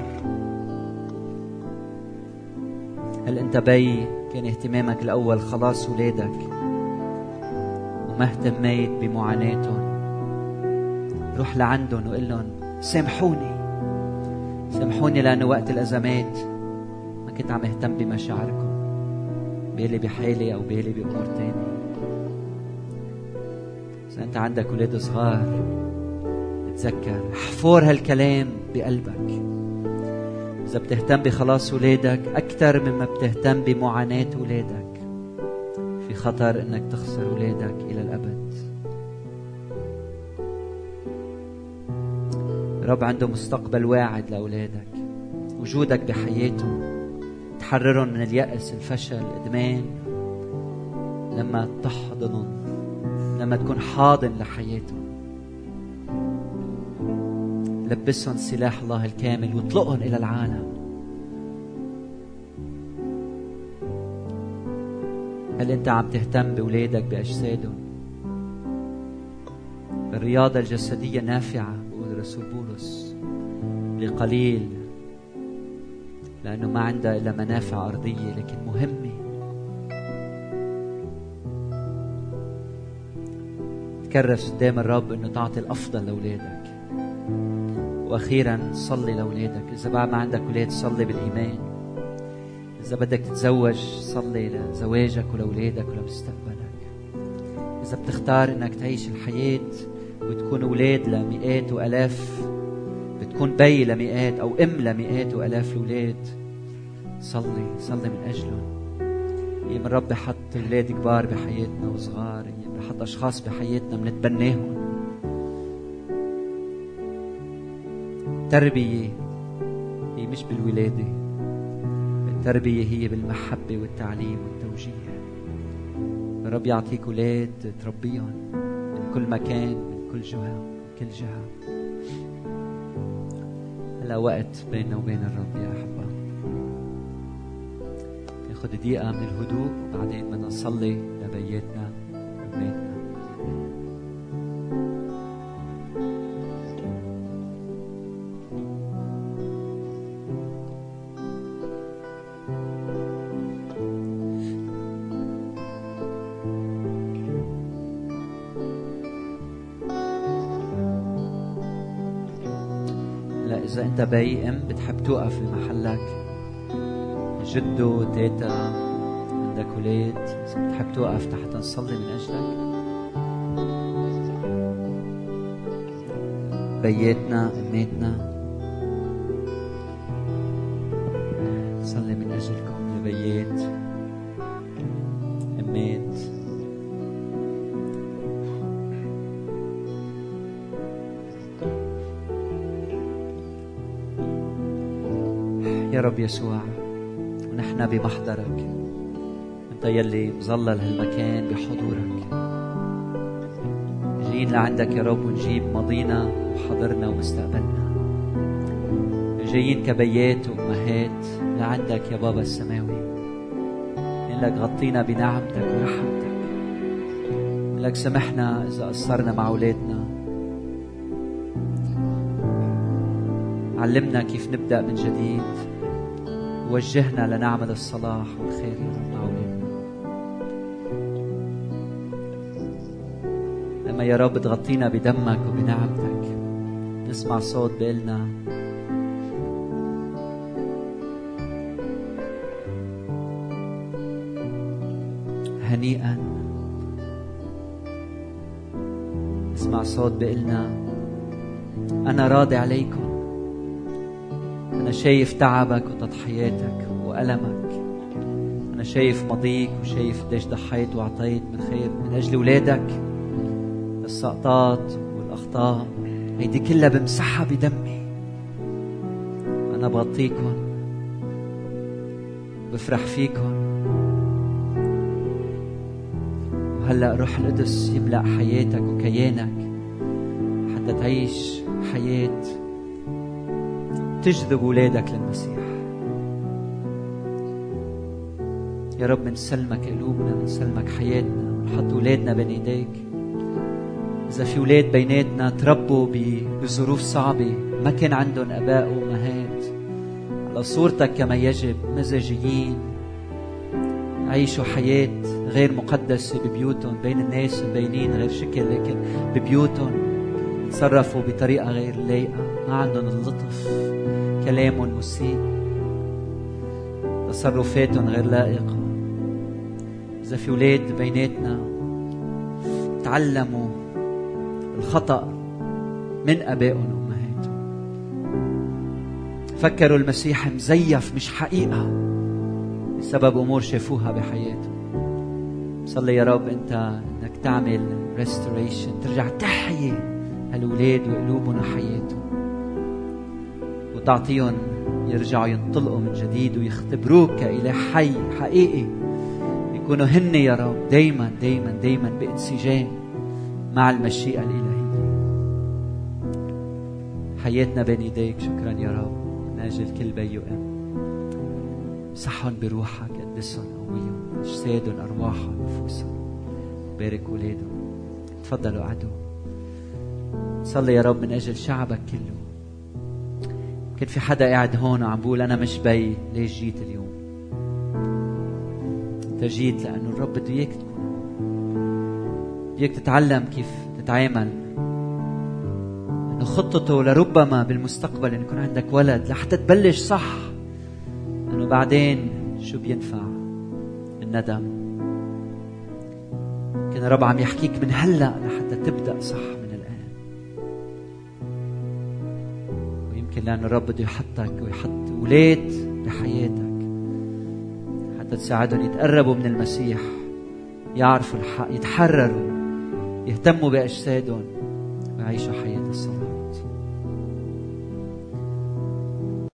هل أنت بي كان اهتمامك الأول خلاص أولادك وما اهتميت بمعاناتهم؟ روح لعندهم وقول لهم سامحوني سامحوني لأنه وقت الأزمات ما كنت عم اهتم بمشاعركم بالي بحالي أو بالي بأمور تانية. إذا أنت عندك أولاد صغار تذكر احفر هالكلام بقلبك. إذا بتهتم بخلاص أولادك أكثر مما بتهتم بمعاناة أولادك في خطر إنك تخسر أولادك إلى الأبد. رب عنده مستقبل واعد لأولادك. وجودك بحياتهم. تحررهم من اليأس الفشل الإدمان. لما تحضنهم. لما تكون حاضن لحياتهم. لبسهم سلاح الله الكامل واطلقهم إلى العالم. هل أنت عم تهتم بأولادك بأجسادهم؟ الرياضة الجسدية نافعة بقول رسول بولس لقليل لأنه ما عندها إلا منافع أرضية لكن مهمة. تكرس قدام الرب أنه تعطي الأفضل لأولادك. وأخيرا صلي لأولادك. إذا بعد ما عندك أولاد صلي بالإيمان. إذا بدك تتزوج صلي لزواجك ولأولادك ولمستقبلك. إذا بتختار إنك تعيش الحياة وتكون أولاد لمئات وألاف بتكون بي لمئات أو أم لمئات وألاف الأولاد صلي صلي من أجلهم. يا من رب حط أولاد كبار بحياتنا وصغار يا حط أشخاص بحياتنا بنتبناهم. التربية هي مش بالولادة التربية هي بالمحبة والتعليم والتوجيه. رب يعطيك أولاد تربيهم من كل مكان من كل جهة من كل جهة. هلا وقت بيننا وبين الرب يا أحبة. ناخذ دقيقة من الهدوء وبعدين بدنا نصلي لبياتنا وبيتنا أنت بي ام بتحب توقف بمحلك. جدو تيتا عندك ولاد إذا بتحب توقف حتى نصلي من أجلك. بياتنا اماتنا يسوع ونحن بمحضرك. أنت يلي مظلل هالمكان بحضورك. جايين لعندك يا رب ونجيب ماضينا وحاضرنا ومستقبلنا. جايين كبيات وأمهات لعندك يا بابا السماوي. لك غطينا بنعمتك ورحمتك. لك سمحنا إذا قصرنا مع أولادنا. علمنا كيف نبدأ من جديد. وجهنا لنعمل الصلاح والخير يا رب اولادنا لما يا رب تغطينا بدمك وبنعمتك. نسمع صوت بيقلنا هنيئا. نسمع صوت بيقلنا أنا راضي عليكم. أنا شايف تعبك وتضحياتك وألمك. أنا شايف ماضيك وشايف قديش ضحيت وأعطيت من خير من أجل أولادك السقطات والأخطاء هيدي كلها بمسحها بدمي. أنا بغطيكم بفرح فيكم وهلأ روح القدس يملأ حياتك وكيانك حتى تعيش حياة تجذب ولادك للمسيح. يا رب منسلمك قلوبنا منسلمك حياتنا ونحط ولادنا بين ايديك. إذا في أولاد بيناتنا تربوا بظروف صعبة ما كان عندهم آباء وأمهات. على صورتك كما يجب مزاجيين عيشوا حياة غير مقدسة ببيوتهم بين الناس مبينين غير شكل لكن ببيوتهم تصرفوا بطريقة غير لايقة. ما عندهم اللطف. كلامهم مسيء تصرفاتهم غير لائقة. إذا في أولاد بيناتنا تعلموا الخطأ من أبائهم وأمهاتهم. فكروا المسيح مزيف مش حقيقة بسبب أمور شافوها بحياتهم. صلي يا رب أنت أنك تعمل restoration ترجع تحيي هالولاد وقلوبهم وحياتهم. وتعطيهم يرجعوا ينطلقوا من جديد ويختبروك كإله حي حقيقي. يكونوا هن يا رب دايما دايما دايما بانسجام مع المشيئة الإلهية. حياتنا بين إيديك شكرا يا رب. من أجل كل بي وأم مسحهم بروحك قدسهم قويهم أجسادهم أرواحهم نفوسهم بارك ولادهم. تفضلوا عدو صلي يا رب من أجل شعبك كله. كان في حدا قاعد هون وعم بقول أنا مش بي ليش جيت اليوم؟ أنت جيت لأنه الرب بده إياك تكون. بدك تتعلم كيف تتعامل. إنه خطته لربما بالمستقبل إنه يكون عندك ولد لحتى تبلش صح. إنه بعدين شو بينفع؟ الندم. كان الرب عم يحكيك من هلأ لحتى تبدأ صح. ويمكن لأنه الرب بده يحطك ويحط أولاد بحياتك. حتى تساعدهم يتقربوا من المسيح يعرفوا الحق يتحرروا يهتموا بأجسادهم ويعيشوا حياة الصلاة.